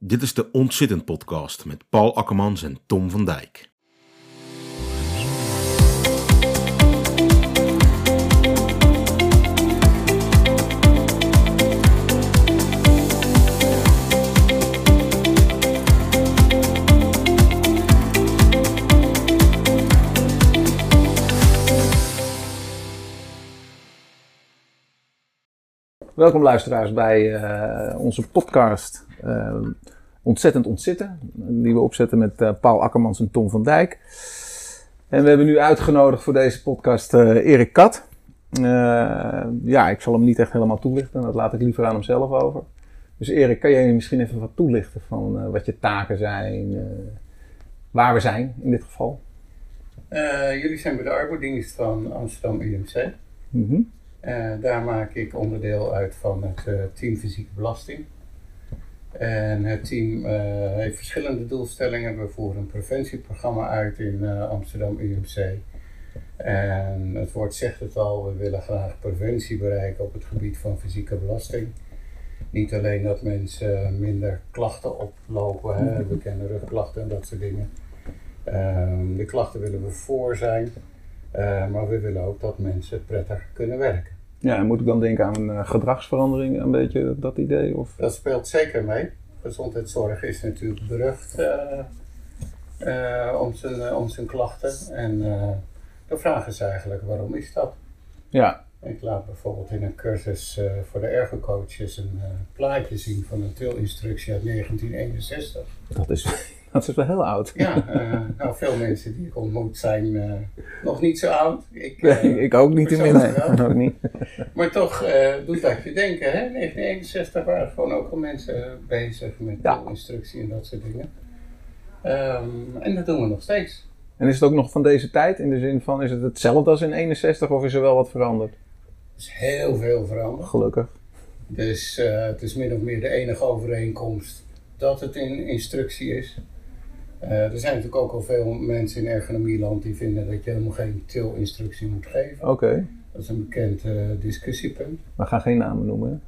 Dit is de Ontzittend Podcast met Paul Akkermans en Tom van Dijk. Welkom luisteraars bij eh, onze podcast eh, Ontzettend Ontzitten. Die we opzetten met eh, Paul Akkermans en Tom van Dijk. En we hebben nu uitgenodigd voor deze podcast Erik Kat. ja, ik zal hem niet echt helemaal toelichten. Dat laat ik liever aan hem zelf over. Dus Erik, kan jij misschien even wat toelichten van wat je taken zijn? waar we zijn in dit geval? jullie zijn bij de arbeidsdienst van Amsterdam UMC. Mm uh, daar maak ik onderdeel uit van het uh, team fysieke belasting. En het team uh, heeft verschillende doelstellingen. We voeren een preventieprogramma uit in Amsterdam UMC. En het woord zegt het al, we willen graag preventie bereiken op het gebied van fysieke belasting. Niet alleen dat mensen minder klachten oplopen, hè, we kennen rugklachten en dat soort dingen. Ehm, de klachten willen we voor zijn. Uh, maar we willen ook dat mensen prettig kunnen werken. Ja, en moet ik dan denken aan een uh, gedragsverandering, een beetje dat idee? Of? Dat speelt zeker mee. Gezondheidszorg is natuurlijk berucht uh, om, zijn, om zijn klachten. En de vraag is eigenlijk, waarom is dat? Ja. Ik laat bijvoorbeeld in een cursus voor de ergocoaches een plaatje zien van een tilinstructie uit 1961. Dat is dat is wel heel oud. Ja, uh, nou, veel mensen die ik ontmoet zijn uh, nog niet zo oud. Ik, nee, ik ook niet inmiddels. ook niet. Maar toch doet dat je denken, hè? 1961 waren gewoon ook al mensen bezig met ja. instructie en dat soort dingen. Um, en dat doen we nog steeds. En is het ook nog van deze tijd? In de zin van, is het hetzelfde als in 61 of is er wel wat veranderd? Er is heel veel veranderd. Gelukkig. Dus het is min of meer de enige overeenkomst dat het in instructie is. Uh, er zijn natuurlijk ook al veel mensen in ergonomieland die vinden dat je helemaal geen tilinstructie moet geven. Oké. Dat is een bekend uh, discussiepunt. We gaan geen namen noemen.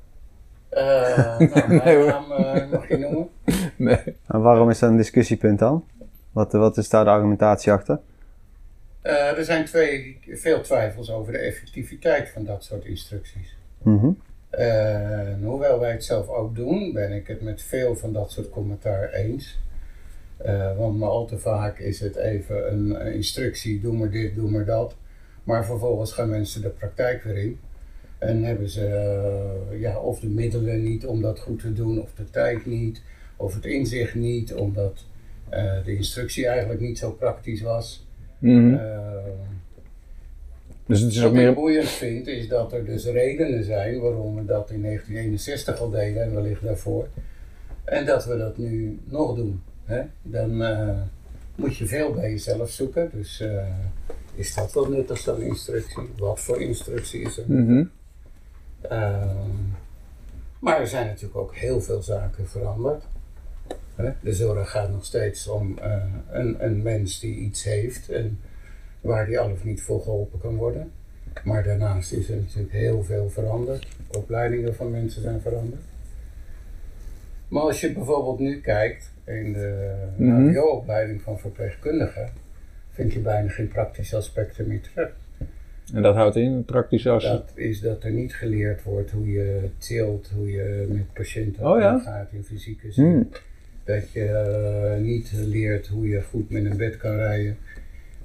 Uh, nou, nee, naam mag je noemen. Nee. En waarom is dat een discussiepunt dan? Wat, wat is daar de argumentatie achter? er zijn twee, veel twijfels over de effectiviteit van dat soort instructies. Mm hoewel wij het zelf ook doen, ben ik het met veel van dat soort commentaar eens. Uh, want maar al te vaak is het even een, instructie, doe maar dit, doe maar dat. Maar vervolgens gaan mensen de praktijk weer in. En hebben ze uh, ja, of de middelen niet om dat goed te doen, of de tijd niet, of het inzicht niet, omdat uh, de instructie eigenlijk niet zo praktisch was. Mm -hmm. dus het is Wat ook meer... ik boeiend vind, is dat er dus redenen zijn waarom we dat in 1961 al deden en wellicht daarvoor. En dat we dat nu nog doen hè, dan uh, moet je veel bij jezelf zoeken. Dus uh, is dat wel nuttig zo'n instructie? Wat voor instructie is er? Mm -hmm. uh, maar er zijn natuurlijk ook heel veel zaken veranderd. Hè? De zorg gaat nog steeds om een, een mens die iets heeft en waar die al of niet voor geholpen kan worden. Maar daarnaast is er natuurlijk heel veel veranderd. Opleidingen van mensen zijn veranderd. Maar als je bijvoorbeeld nu kijkt in de mm opleiding van verpleegkundigen, vind je bijna geen praktische aspecten meer terug. En dat houdt in, praktische aspecten? Dat is dat er niet geleerd wordt hoe je tilt, hoe je met patiënten oh, ja? omgaat in fysieke zin. Mm. Dat je uh, niet leert hoe je goed met een bed kan rijden.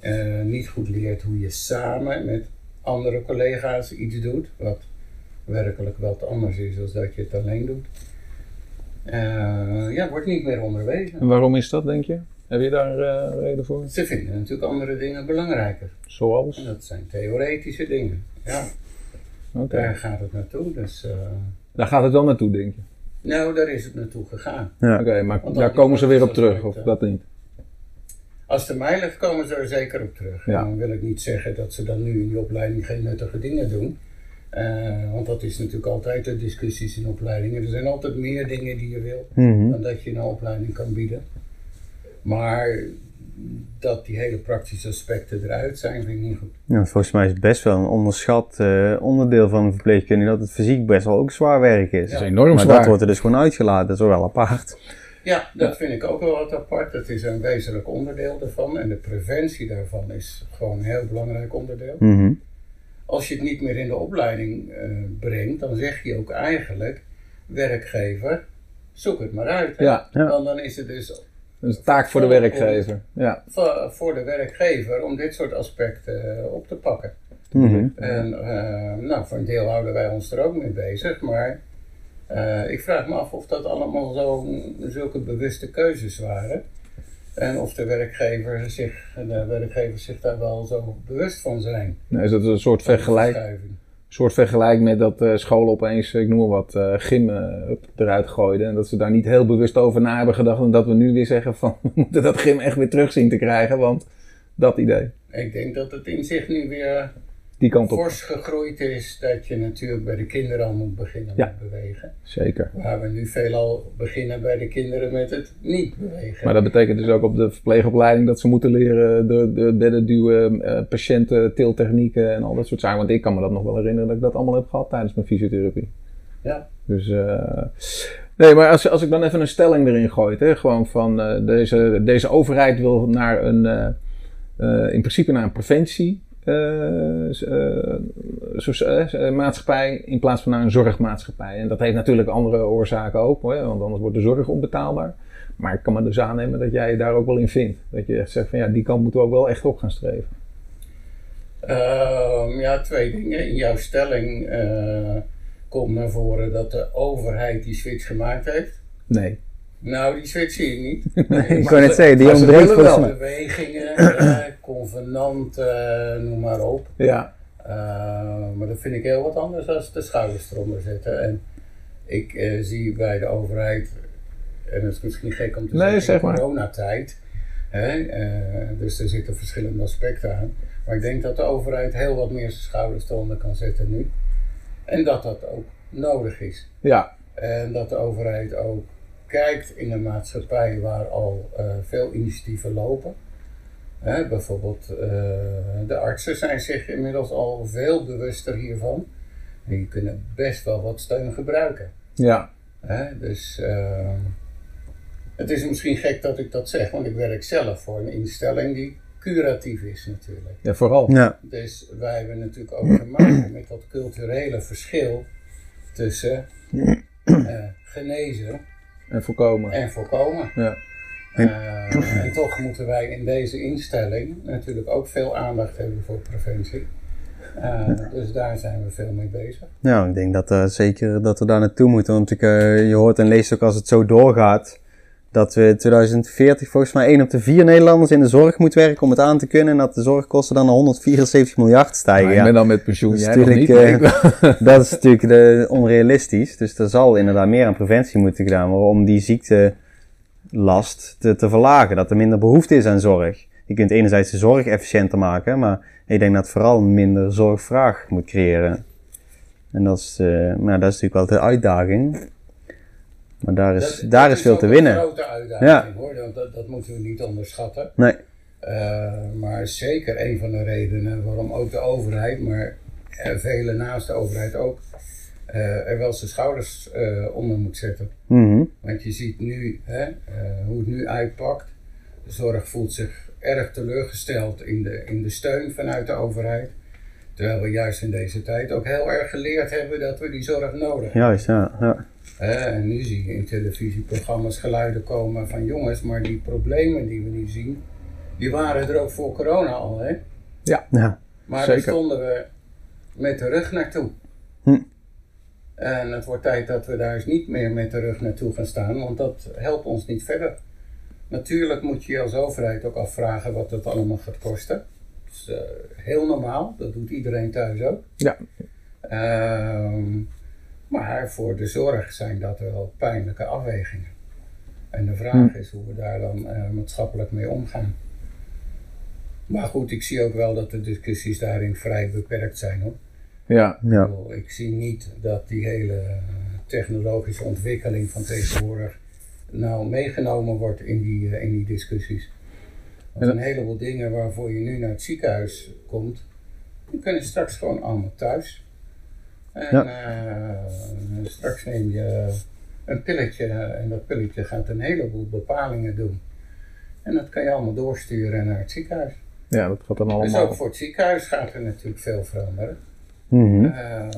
Uh, niet goed leert hoe je samen met andere collega's iets doet. Wat werkelijk wat anders is dan dat je het alleen doet. Uh, ja, wordt niet meer onderwezen. En waarom is dat, denk je? Heb je daar uh, reden voor? Ze vinden natuurlijk andere dingen belangrijker. Zoals? En dat zijn theoretische dingen, ja. Okay. Daar gaat het naartoe, dus... Uh, daar gaat het wel naartoe, denk je? Nou, daar is het naartoe gegaan. Ja. Oké, okay, maar daar komen ze weer op terug, of dat niet? Als het mij ligt, komen ze er zeker op terug. Ja. En dan wil ik niet zeggen dat ze dan nu in die opleiding geen nuttige dingen doen. Uh, want dat is natuurlijk altijd de discussies in opleidingen. Er zijn altijd meer dingen die je wil mm -hmm. dan dat je een opleiding kan bieden. Maar dat die hele praktische aspecten eruit zijn, vind ik niet goed. Ja, volgens mij is het best wel een onderschat uh, onderdeel van een verpleegkundige dat het fysiek best wel ook zwaar werk is. Ja. Dat is enorm maar zwaar. dat wordt er dus gewoon uitgelaten, dat is wel apart. Ja, dat vind ik ook wel wat apart. Dat is een wezenlijk onderdeel daarvan. En de preventie daarvan is gewoon een heel belangrijk onderdeel. Mhm. Als je het niet meer in de opleiding eh, brengt, dan zeg je ook eigenlijk, werkgever, zoek het maar uit. Ja. Ja. Want dan is het dus Dat is een taak voor de werkgever. Ja. voor, voor de werkgever om dit soort aspecten eh, op te pakken. Mhm. En eh, nou, voor een deel houden wij ons er ook mee bezig, maar eh, ik vraag me af of dat allemaal zo, zulke bewuste keuzes waren. En of de werkgever zich, de werkgevers zich daar wel zo bewust van zijn. Nou, is dat een soort vergelijk, Verschuiving. soort vergelijk met dat eh, scholen opeens, ik noem maar wat, gym up, eruit gooiden. En dat ze daar niet heel bewust over na hebben gedacht. En dat we nu weer zeggen van, we moeten dat gym echt weer terug zien te krijgen. Want dat idee, Ik denk dat het in zich nu weer die kant op. fors gegroeid is dat je natuurlijk bij de kinderen al moet beginnen Ja. met bewegen. Zeker. Waar we nu veelal beginnen bij de kinderen met het niet bewegen. Maar dat betekent dus ook op de verpleegopleiding dat ze moeten leren de, de bedden duwen, eh, patiënten, tiltechnieken en al dat soort zaken. Want ik kan me dat nog wel herinneren dat ik dat allemaal heb gehad tijdens mijn fysiotherapie. Ja. Dus, eh, nee, maar als, als ik dan even een stelling erin gooi, hè, gewoon van eh, deze, deze overheid wil naar een, in principe naar een preventie. Eh, eh, eh, maatschappij in plaats van naar een zorgmaatschappij. En dat heeft natuurlijk andere oorzaken ook, hoor, want anders wordt de zorg onbetaalbaar. Maar ik kan me dus aannemen dat jij je daar ook wel in vindt. Dat je echt zegt van ja, die kant moeten we ook wel echt op gaan streven. Ehm, ja, twee dingen. In jouw stelling eh, komt naar voren dat de overheid die switch gemaakt heeft. Nee. Nou, die switch zie ik niet. Nee, Ik wou net zeggen, die ontbreekt volgens wel. mij. Bewegingen, convenanten, noem maar op. Ja, Eh, maar dat vind ik heel wat anders dan de schouders eronder zetten. En ik eh, zie bij de overheid, en dat is misschien gek om te Nee, zeggen, zeg maar. coronatijd. Hè, eh, dus er zitten verschillende aspecten aan. Maar ik denk dat de overheid heel wat meer zijn schouders eronder kan zetten nu. En dat dat ook nodig is. ja, En dat de overheid ook kijkt in een maatschappij waar al veel initiatieven lopen. Hè, bijvoorbeeld eh, de artsen zijn zich inmiddels al veel bewuster hiervan. En die kunnen best wel wat steun gebruiken. ja, Hè? Dus eh, het is misschien gek dat ik dat zeg, want ik werk zelf voor een instelling die curatief is natuurlijk. ja, vooral. Ja, Dus wij hebben natuurlijk ook te maken met dat culturele verschil tussen eh, genezen En voorkomen. en voorkomen. Ja. Eh, en toch moeten wij in deze instelling natuurlijk ook veel aandacht hebben voor preventie. Eh, dus daar zijn we veel mee bezig. nou, ik denk dat eh, zeker dat we daar naartoe moeten. Want ik, eh, je hoort en leest ook als het zo doorgaat, dat we in 2040 volgens mij 1 op de 4 Nederlanders in de zorg moet werken om het aan te kunnen. En dat de zorgkosten dan naar 174 miljard stijgen. Maar ik ja. ben dan met pensioen, Dat is jij nog niet. natuurlijk, ik- dat is natuurlijk de, onrealistisch. Dus er zal inderdaad meer aan preventie moeten gedaan worden om die ziektelast te, te verlagen. Dat er minder behoefte is aan zorg. Je kunt enerzijds de zorg efficiënter maken, maar ik denk dat vooral minder zorgvraag moet creëren. En dat is, maar dat is natuurlijk wel de uitdaging. Maar daar is, Dat- daar dat is veel te een winnen. grote uitdaging Ja. hoor, dat, dat, dat moeten we niet onderschatten. Nee. Eh, maar zeker een van de redenen waarom ook de overheid, maar eh, velen naast de overheid ook, eh, er wel zijn schouders eh, onder moet zetten. Mhm. Want je ziet nu hè, eh, hoe het nu uitpakt. De zorg voelt zich erg teleurgesteld in de, in de steun vanuit de overheid. Terwijl we juist in deze tijd ook heel erg geleerd hebben dat we die zorg nodig hebben. Juist, ja. ja. En nu zie je in televisieprogramma's geluiden komen van jongens, maar die problemen die we nu zien, die waren er ook voor corona al. Hè? ja. Maar Zeker. daar stonden we met de rug naartoe. Hm. En het wordt tijd dat we daar eens niet meer met de rug naartoe gaan staan, want dat helpt ons niet verder. Natuurlijk moet je je als overheid ook afvragen wat het allemaal gaat kosten. Dat is eh, heel normaal, dat doet iedereen thuis ook. Ja. Ehm, maar voor de zorg zijn dat wel pijnlijke afwegingen. En de vraag is hoe we daar dan eh, maatschappelijk mee omgaan. Maar goed, ik zie ook wel dat de discussies daarin vrij beperkt zijn hoor. Ja, ja. Ik bedoel, Ik zie niet dat die hele technologische ontwikkeling van tegenwoordig nou meegenomen wordt in die, eh, in die discussies. Want een heleboel dingen waarvoor je nu naar het ziekenhuis komt, die kunnen straks gewoon allemaal thuis. En eh, straks neem je een pilletje en dat pilletje gaat een heleboel bepalingen doen. En dat kan je allemaal doorsturen naar het ziekenhuis. Ja, dat gaat dan Dus allemaal ook voor het ziekenhuis gaat er natuurlijk veel veranderen. Mhm. Ehm,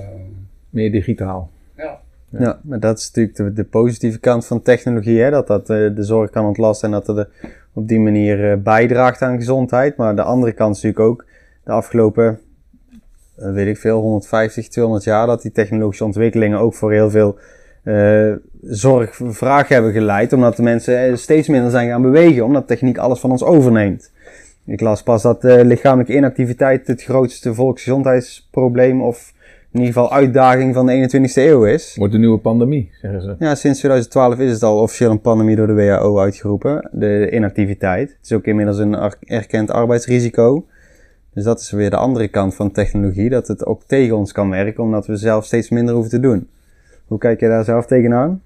meer digitaal. ja. Ja, maar dat is natuurlijk de, de positieve kant van technologie, hè? dat dat eh, de zorg kan ontlasten en dat het er op die manier eh, bijdraagt aan gezondheid. Maar de andere kant is natuurlijk ook de afgelopen, eh, weet ik veel, 150, 200 jaar, dat die technologische ontwikkelingen ook voor heel veel eh zorgvraag hebben geleid, omdat de mensen steeds minder zijn gaan bewegen, omdat techniek alles van ons overneemt. Ik las pas dat eh, lichamelijke inactiviteit het grootste volksgezondheidsprobleem of in ieder geval uitdaging van de 21ste eeuw is. Wordt de nieuwe pandemie, zeggen ze. Ja, sinds 2012 is het al officieel een pandemie door de WHO uitgeroepen, de inactiviteit. Het is ook inmiddels een erkend arbeidsrisico. Dus dat is weer de andere kant van technologie, dat het ook tegen ons kan werken, omdat we zelf steeds minder hoeven te doen. Hoe kijk je daar zelf tegenaan?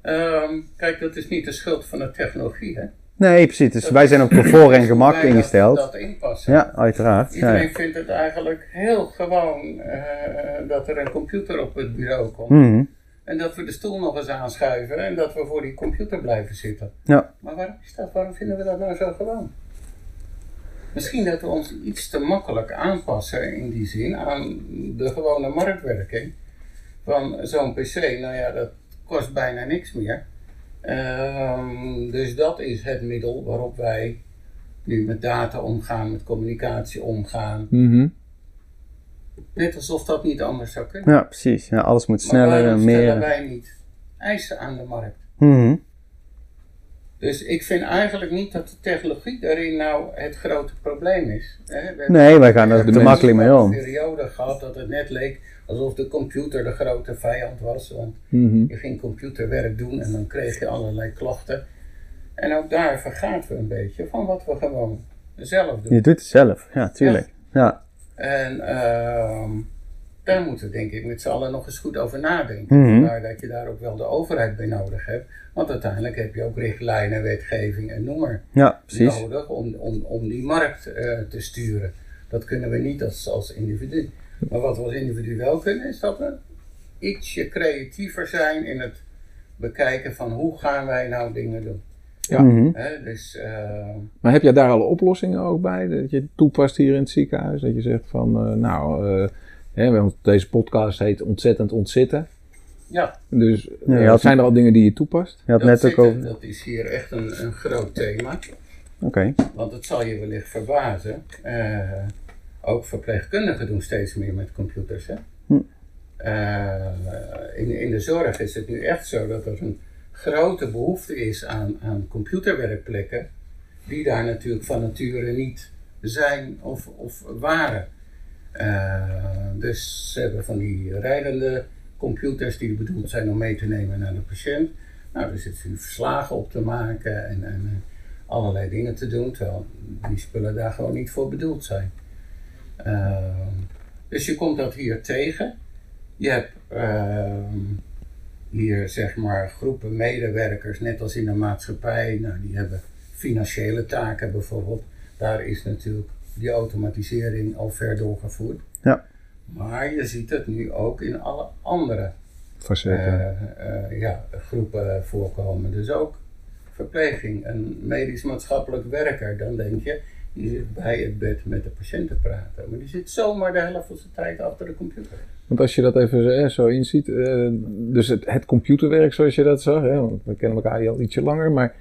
Ehm, kijk, dat is niet de schuld van de technologie. Hè? Nee, precies. Dus Dat wij zijn op comfort en gemak wij dat- ingesteld. Dat, inpassen. Ja, uiteraard. Iedereen ja. vindt het eigenlijk heel gewoon eh, dat er een computer op het bureau komt. Mhm. En dat we de stoel nog eens aanschuiven en dat we voor die computer blijven zitten. Ja. Maar waarom is dat? Waarom vinden we dat nou zo gewoon? Misschien dat we ons iets te makkelijk aanpassen in die zin aan de gewone marktwerking van zo'n PC. Nou ja, dat kost bijna niks meer. Ehm, dus dat is het middel waarop wij nu met data omgaan, met communicatie omgaan. Mhm. Net alsof dat niet anders zou kunnen. ja, precies. Ja, alles moet sneller en stellen meer. wij niet eisen aan de markt? Mhm. Dus ik vind eigenlijk niet dat de technologie daarin nou het grote probleem is. hè. We hebben- Nee, wij gaan er we te hebben makkelijk mee een om. periode gehad dat het net leek alsof de computer de grote vijand was. Want Mhm. je ging computerwerk doen en dan kreeg je allerlei klachten. En ook daar vergaat we een beetje van wat we gewoon zelf doen. Je doet het zelf, ja, tuurlijk. Ja. En ehm, daar moeten we denk ik met z'n allen nog eens goed over nadenken. Vandaar dat je daar ook wel de overheid bij nodig hebt. Want uiteindelijk heb je ook richtlijnen, wetgeving en noem maar ja, nodig om, om, om die markt eh, te sturen. Dat kunnen we niet als, als individu. Maar wat we als individu wel kunnen, is dat we ietsje creatiever zijn in het bekijken van hoe gaan wij nou dingen doen. Ja. Mhm. Hè, dus eh, Maar heb jij daar alle oplossingen ook bij? Dat je toepast hier in het ziekenhuis? Dat je zegt van, eh, nou, eh, hè, want deze podcast heet Ontzettend Ontzitten. ja, Dus Ja, had- zijn er al dingen die je toepast? Je had dat, net ook zitten, over... dat is hier echt een, een groot thema. Oké. Want het zal je wellicht verbazen. Ook verpleegkundigen doen steeds meer met computers. Hè? Hm. Eh, in, in de zorg is het nu echt zo dat er een grote behoefte is aan, aan computerwerkplekken. Die daar natuurlijk van nature niet zijn of, of waren. Eh, dus ze hebben van die rijdende computers die bedoeld zijn om mee te nemen naar de patiënt. Nou, daar zitten nu verslagen op te maken en, en eh, allerlei dingen te doen, terwijl die spullen daar gewoon niet voor bedoeld zijn. Ehm, dus je komt dat hier tegen. Je hebt ehm, hier zeg maar groepen medewerkers, net als in de maatschappij, nou, die hebben financiële taken bijvoorbeeld. Daar is natuurlijk die automatisering al ver doorgevoerd. Ja. Maar je ziet het nu ook in alle andere eh, eh, ja, groepen voorkomen. Dus ook verpleging, een medisch-maatschappelijk werker. Dan denk je, die zit bij het bed met de patiënt te praten. Maar die zit zomaar de helft van zijn tijd achter de computer. Want als je dat even zo, eh, zo inziet, eh, dus het, computerwerk zoals je dat zag, hè, want we kennen elkaar al ietsje langer, maar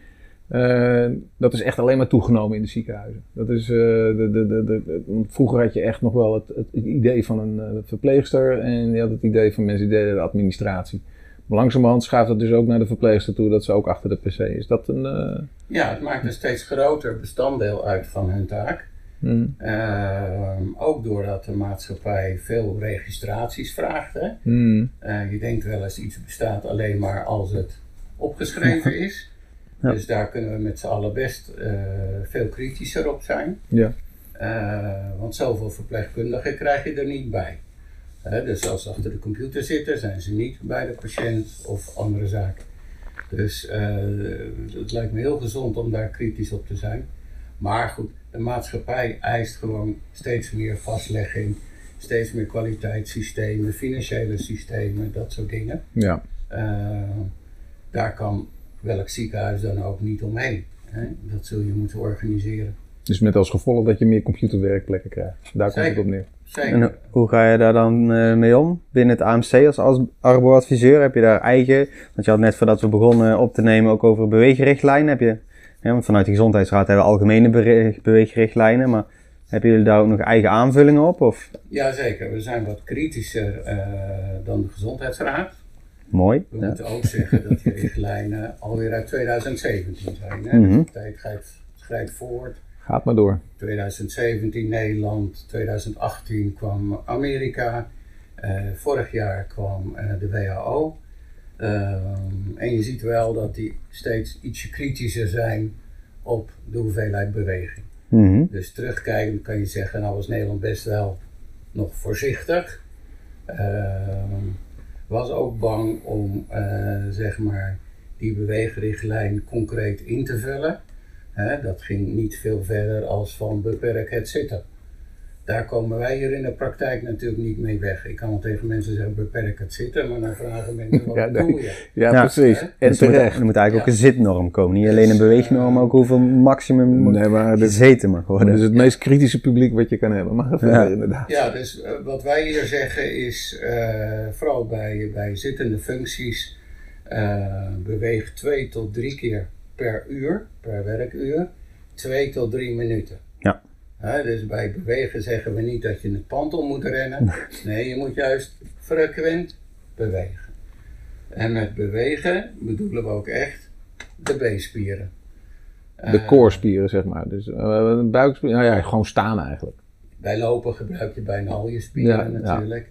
eh, dat is echt alleen maar toegenomen in de ziekenhuizen. Dat is, de, de, de, vroeger had je echt nog wel het, het idee van een verpleegster en je had het idee van mensen die deden de administratie. Langzamerhand schuift dat dus ook naar de verpleegster toe, dat ze ook achter de pc is. Dat een... eh, Ja, het maakt een steeds groter bestanddeel uit van hun taak. hmm, Ehm, ook doordat de maatschappij veel registraties vraagt. Hè? hmm, Eh, je denkt wel eens iets bestaat alleen maar als het opgeschreven is. Ja. Dus daar kunnen we met z'n allen best eh, veel kritischer op zijn. ja. Want zoveel verpleegkundigen krijg je er niet bij. Dus als ze achter de computer zitten, zijn ze niet bij de patiënt of andere zaken. Dus eh, het lijkt me heel gezond om daar kritisch op te zijn. Maar goed, de maatschappij eist gewoon steeds meer vastlegging, steeds meer kwaliteitssystemen, financiële systemen, dat soort dingen. ja. Eh, daar kan welk ziekenhuis dan ook niet omheen. Hè? Dat zul je moeten organiseren. Dus met als gevolg dat je meer computerwerkplekken krijgt. Daar komt het op neer. Zeker. En ho- hoe ga je daar dan eh, mee om? Binnen het AMC als, arbo-adviseur heb je daar eigen... Want je had net voordat we begonnen op te nemen ook over beweegrichtlijnen. Heb je, want vanuit de Gezondheidsraad hebben we algemene beweegrichtlijnen. Maar hebben jullie daar ook nog eigen aanvullingen op? Of? Jazeker, we zijn wat kritischer eh, dan de Gezondheidsraad. Mooi. We Ja. moeten ook zeggen dat die richtlijnen alweer uit 2017 zijn. Hè? Mhm. De tijd gaat, schrijdt voort. Gaat maar door. 2017 Nederland, 2018 kwam Amerika, eh, vorig jaar kwam eh, de WHO. Ehm, en je ziet wel dat die steeds ietsje kritischer zijn op de hoeveelheid beweging. Mhm. Dus terugkijkend kan je zeggen, nou was Nederland best wel nog voorzichtig. Ehm, was ook bang om eh, zeg maar die beweegrichtlijn concreet in te vullen. Hè, dat ging niet veel verder als van beperk het zitten. Daar komen wij hier in de praktijk natuurlijk niet mee weg. Ik kan wel tegen mensen zeggen beperk het zitten, maar dan vragen mensen wat Ja, nee. je? Ja, Ja. precies. En Dus er moet, terecht. er moet eigenlijk ook een zitnorm komen. Niet alleen een beweegnorm, maar ook hoeveel maximum moet Nee, maar dit, gezeten mag worden. dit is het meest kritische publiek wat je kan hebben. Maar ga verder Ja. inderdaad. Ja, dus eh, wat wij hier zeggen is, eh, vooral bij, bij zittende functies, eh, beweeg twee tot drie keer per uur, per werkuur, twee tot drie minuten. Ja. Dus bij bewegen zeggen we niet dat je het pand om moet rennen. Nee, je moet juist frequent bewegen. En met bewegen bedoelen we ook echt de B-spieren. De Eh, koorspieren, zeg maar. Dus uh, buikspieren, nou ja, gewoon staan eigenlijk. Bij lopen gebruik je bijna al je spieren Ja, ja. natuurlijk.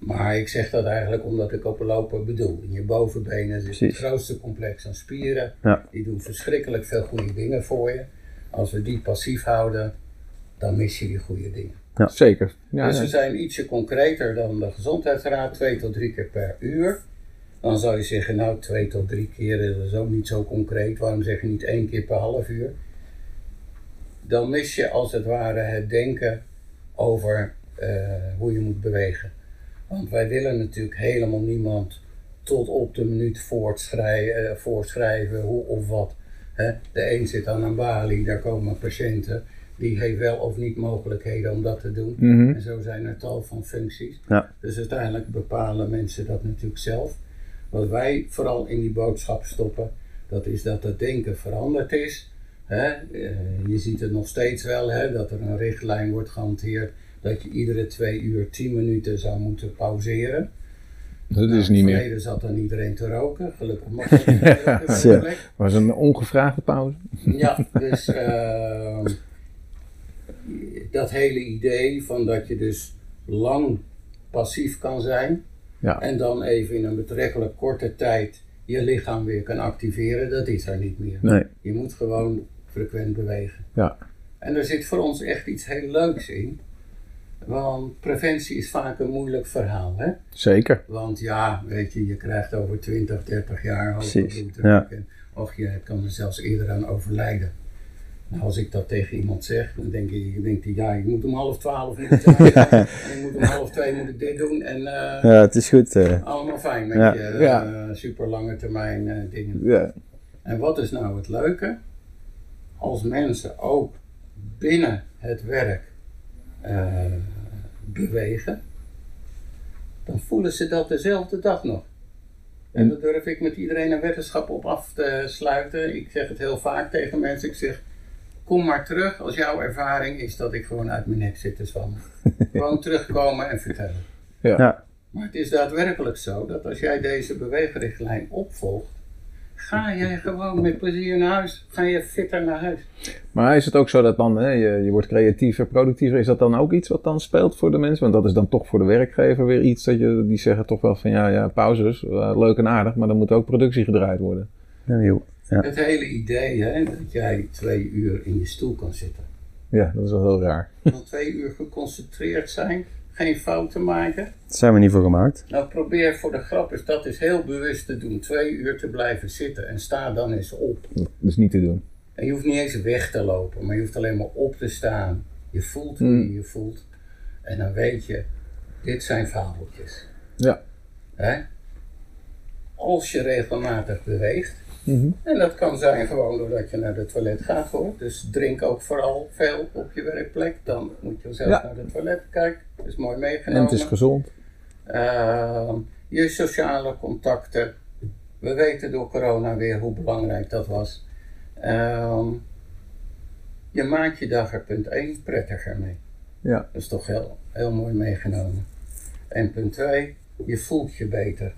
Maar ik zeg dat eigenlijk omdat ik op lopen bedoel. In je bovenbenen zit het grootste complex aan spieren. Ja. Die doen verschrikkelijk veel goede dingen voor je. Als we die passief houden, dan mis je die goede dingen. Zeker. Ja, dus ja. we zijn ietsje concreter dan de gezondheidsraad, twee tot drie keer per uur. Dan zou je zeggen, nou twee tot drie keer, dat is ook niet zo concreet. Waarom zeg je niet één keer per half uur? Dan mis je als het ware het denken over eh, hoe je moet bewegen. Want wij willen natuurlijk helemaal niemand tot op de minuut voortschrijven, voorschrijven hoe of wat. Hè? De een zit aan een balie, daar komen patiënten. Die heeft wel of niet mogelijkheden om dat te doen. Mhm. En zo zijn er tal van functies. Ja. Dus uiteindelijk bepalen mensen dat natuurlijk zelf. Wat wij vooral in die boodschap stoppen, dat is dat het denken veranderd is. Hè? Eh, je ziet het nog steeds wel, hè, dat er een richtlijn wordt gehanteerd dat je iedere twee uur tien minuten zou moeten pauzeren. Dat Nou, is niet in het meer. verleden zat dan iedereen te roken, gelukkig mag dat niet. Het was een ongevraagde pauze. Ja, dus ehm, dat hele idee van dat je dus lang passief kan zijn Ja. en dan even in een betrekkelijk korte tijd je lichaam weer kan activeren, dat is er niet meer. Nee. Je moet gewoon frequent bewegen. Ja. En er zit voor ons echt iets heel leuks in. Want preventie is vaak een moeilijk verhaal. Hè? Zeker. Want ja, weet je, je krijgt over 20, 30 jaar hoge bloeddruk. ja. En, och, je kan er zelfs eerder aan overlijden. Nou, als ik dat tegen iemand zeg, dan denk ik, denkt hij, ja, ik moet om half twaalf moet ik ik moet om half twee moet ik dit doen. En eh, Ja, het is goed. eh. allemaal fijn met Ja. je eh, super lange termijn dingen. Ja. En wat is nou het leuke? Als mensen ook binnen het werk eh, bewegen, dan voelen ze dat dezelfde dag nog. En En- daar durf ik met iedereen een wetenschap op af te sluiten. Ik zeg het heel vaak tegen mensen. Ik zeg, kom maar terug als jouw ervaring is dat ik gewoon uit mijn nek zit te zwammen. gewoon terugkomen en vertellen. Ja. Ja. Maar het is daadwerkelijk zo dat als jij deze beweegrichtlijn opvolgt, ga jij gewoon met plezier naar huis. Ga je fitter naar huis. Maar is het ook zo dat dan, hè, je, je wordt creatiever, productiever, is dat dan ook iets wat dan speelt voor de mensen? Want dat is dan toch voor de werkgever weer iets dat je, die zeggen toch wel van ja, ja pauzes, eh, leuk en aardig, maar dan moet ook productie gedraaid worden. Ja, joh. Ja. Het hele idee hè, dat jij twee uur in je stoel kan zitten. Ja, dat is wel heel raar. Dan twee uur geconcentreerd zijn, geen fouten maken. Daar zijn we niet voor gemaakt. Nou probeer voor de grap is dat is heel bewust te doen. Twee uur te blijven zitten en sta dan eens op. Dat is niet te doen. En je hoeft niet eens weg te lopen, maar je hoeft alleen maar op te staan. Je voelt hoe je je voelt. En dan weet je, dit zijn fabeltjes. Ja. Hè? Als je regelmatig beweegt. Mhm. En dat kan zijn gewoon doordat je naar de toilet gaat hoor. Dus drink ook vooral veel op je werkplek. Dan moet je zelf Ja. naar de toilet kijken. Dat is mooi En meegenomen. het is gezond. Ehm, je sociale contacten. We weten door corona weer hoe belangrijk dat was. Ehm, je maakt je dag er punt 1 prettiger mee. Ja. Dat is toch heel, heel mooi meegenomen. En punt 2, je voelt je beter.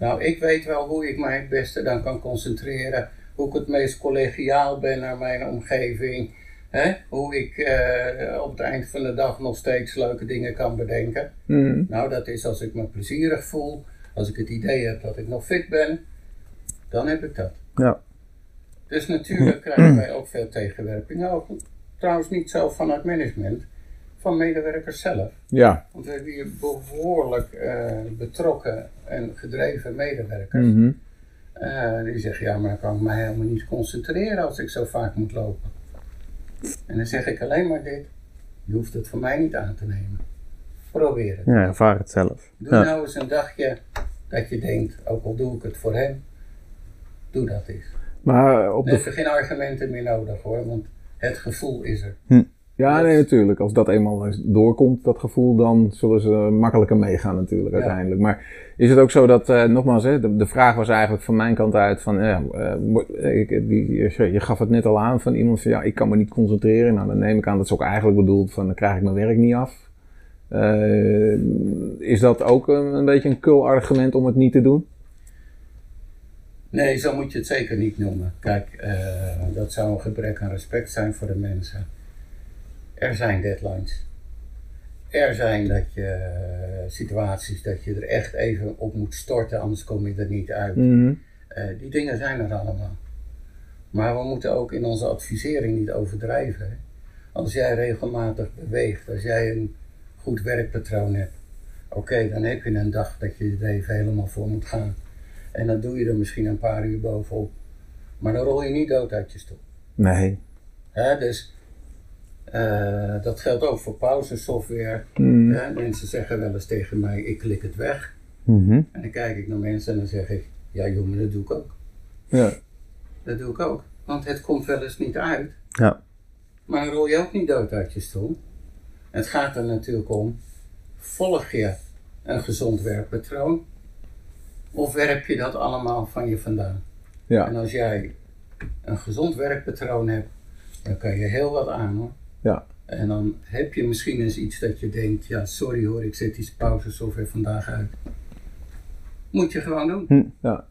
Nou, ik weet wel hoe ik mij het beste dan kan concentreren. Hoe ik het meest collegiaal ben naar mijn omgeving. Hè? Hoe ik eh, op het eind van de dag nog steeds leuke dingen kan bedenken. Mhm. Nou, dat is als ik me plezierig voel. Als ik het idee heb dat ik nog fit ben. Dan heb ik dat. Ja. Dus natuurlijk krijgen wij ook veel tegenwerping. Ook trouwens niet zo van het management. Van medewerkers zelf. Ja. Want we hebben hier behoorlijk eh, betrokken en gedreven medewerkers. Mhm. Eh, die zeggen, ja, maar ik kan mij helemaal niet concentreren als ik zo vaak moet lopen. En dan zeg ik alleen maar dit. Je hoeft het van mij niet aan te nemen. Probeer het. Ja, ervaar het zelf. Doe Ja. nou eens een dagje dat je denkt, ook al doe ik het voor hem, doe dat eens. Maar op We de... hebben geen argumenten meer nodig hoor, want het gevoel is er. Ja, nee, natuurlijk. Als dat eenmaal doorkomt, dat gevoel, dan zullen ze makkelijker meegaan natuurlijk Ja. uiteindelijk. Maar is het ook zo dat, eh, nogmaals, hè, de, de vraag was eigenlijk van mijn kant uit van, ja, eh, mo- ik, die, je, gaf het net al aan van iemand van, ja, ik kan me niet concentreren. Nou, dan neem ik aan dat ze ook eigenlijk bedoeld van, dan krijg ik mijn werk niet af. Eh, is dat ook een, een beetje een kul argument om het niet te doen? Nee, zo moet je het zeker niet noemen. Kijk, eh, dat zou een gebrek aan respect zijn voor de mensen. Er zijn deadlines. Er zijn dat je, eh, situaties dat je er echt even op moet storten, anders kom je er niet uit. Mhm. Eh, die dingen zijn er allemaal. Maar we moeten ook in onze advisering niet overdrijven. hè. Als jij regelmatig beweegt, als jij een goed werkpatroon hebt, oké, dan heb je een dag dat je er even helemaal voor moet gaan. En dan doe je er misschien een paar uur bovenop. Maar dan rol je niet dood uit je stoel. Nee. Hè, dus eh, dat geldt ook voor pauzesoftware. Hè, mensen zeggen wel eens tegen mij, ik klik het weg. Mhm. En dan kijk ik naar mensen en dan zeg ik, ja jongen, dat doe ik ook. Ja. Dat doe ik ook. Want het komt wel eens niet uit. Ja. Maar dan rol je ook niet dood uit je stoel. Het gaat er natuurlijk om, volg je een gezond werkpatroon? Of werp je dat allemaal van je vandaan? Ja. En als jij een gezond werkpatroon hebt, dan kan je heel wat aan hoor. Ja. En dan heb je misschien eens iets dat je denkt, ja sorry hoor, ik zet die pauzesoftware vandaag uit. Moet je gewoon doen. Hm. Ja.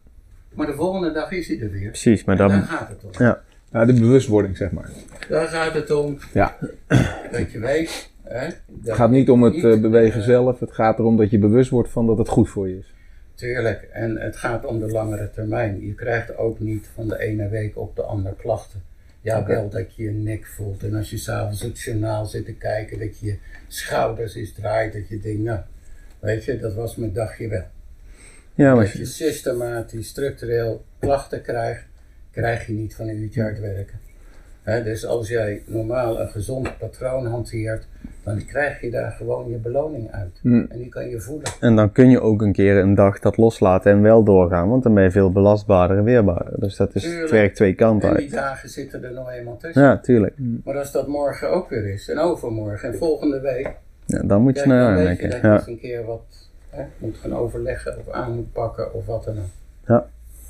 Maar de volgende dag is hij er weer. Precies, maar En daar dan... gaat het om. Ja. ja, de bewustwording, zeg maar. Daar gaat het om Ja. dat je weet. Hè, dat Het gaat niet om het niet, eh, bewegen eh, zelf, het gaat erom dat je bewust wordt van dat het goed voor je is. Tuurlijk, en het gaat om de langere termijn. Je krijgt ook niet van de ene week op de andere klachten. Ja, wel dat je je nek voelt en als je s'avonds het journaal zit te kijken, dat je je schouders eens draait, dat je denkt, nou, weet je, dat was mijn dagje wel. Ja, maar Als je systematisch, structureel klachten krijgt, krijg je niet van een uurtje hard werken. Hè, dus als jij normaal een gezond patroon hanteert, dan krijg je daar gewoon je beloning uit. Hm. En die kan je voelen. En dan kun je ook een keer een dag dat loslaten en wel doorgaan, want dan ben je veel belastbaarder en weerbaarder. Dus dat is, het werkt twee kanten En die uit. dagen zitten er nog eenmaal tussen. Ja, tuurlijk. Maar als dat morgen ook weer is, en overmorgen en volgende week, Ja, dan moet je naar aandenken. dat je Ja. eens een keer wat hè, moet gaan overleggen of aan moet pakken of wat dan ook. Ja.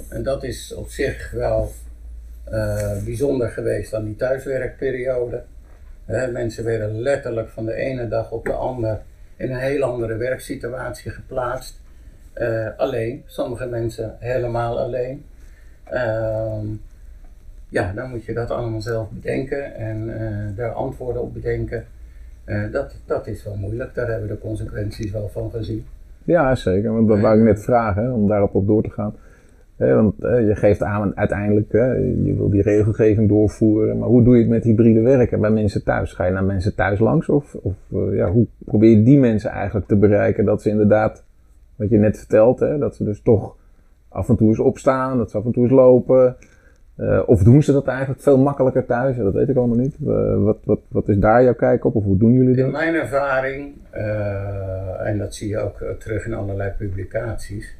En dat is op zich wel bijzonder geweest aan die thuiswerkperiode. Mensen werden letterlijk van de ene dag op de andere in een heel andere werksituatie geplaatst. Eh, alleen, sommige mensen helemaal alleen. Ehm, ja, dan moet je dat allemaal zelf bedenken en eh, daar antwoorden op bedenken. Eh, dat, dat is wel moeilijk, daar hebben we de consequenties wel van gezien. Ja, zeker. Want dat wou ik net vragen, hè, om daarop op door te gaan. Want eh, je geeft aan uiteindelijk, je wil die regelgeving doorvoeren. Maar hoe doe je het met hybride werken bij mensen thuis? Ga je naar mensen thuis langs? Of, of eh, ja, hoe probeer je die mensen eigenlijk te bereiken dat ze inderdaad, wat je net vertelt, hè, dat ze dus toch af en toe eens opstaan, dat ze af en toe eens lopen. Uh, of doen ze dat eigenlijk veel makkelijker thuis? Dat weet ik allemaal niet. Uh, wat, wat, wat is daar jouw kijk op? Of hoe doen jullie dat? In mijn ervaring, uh, en dat zie je ook terug in allerlei publicaties,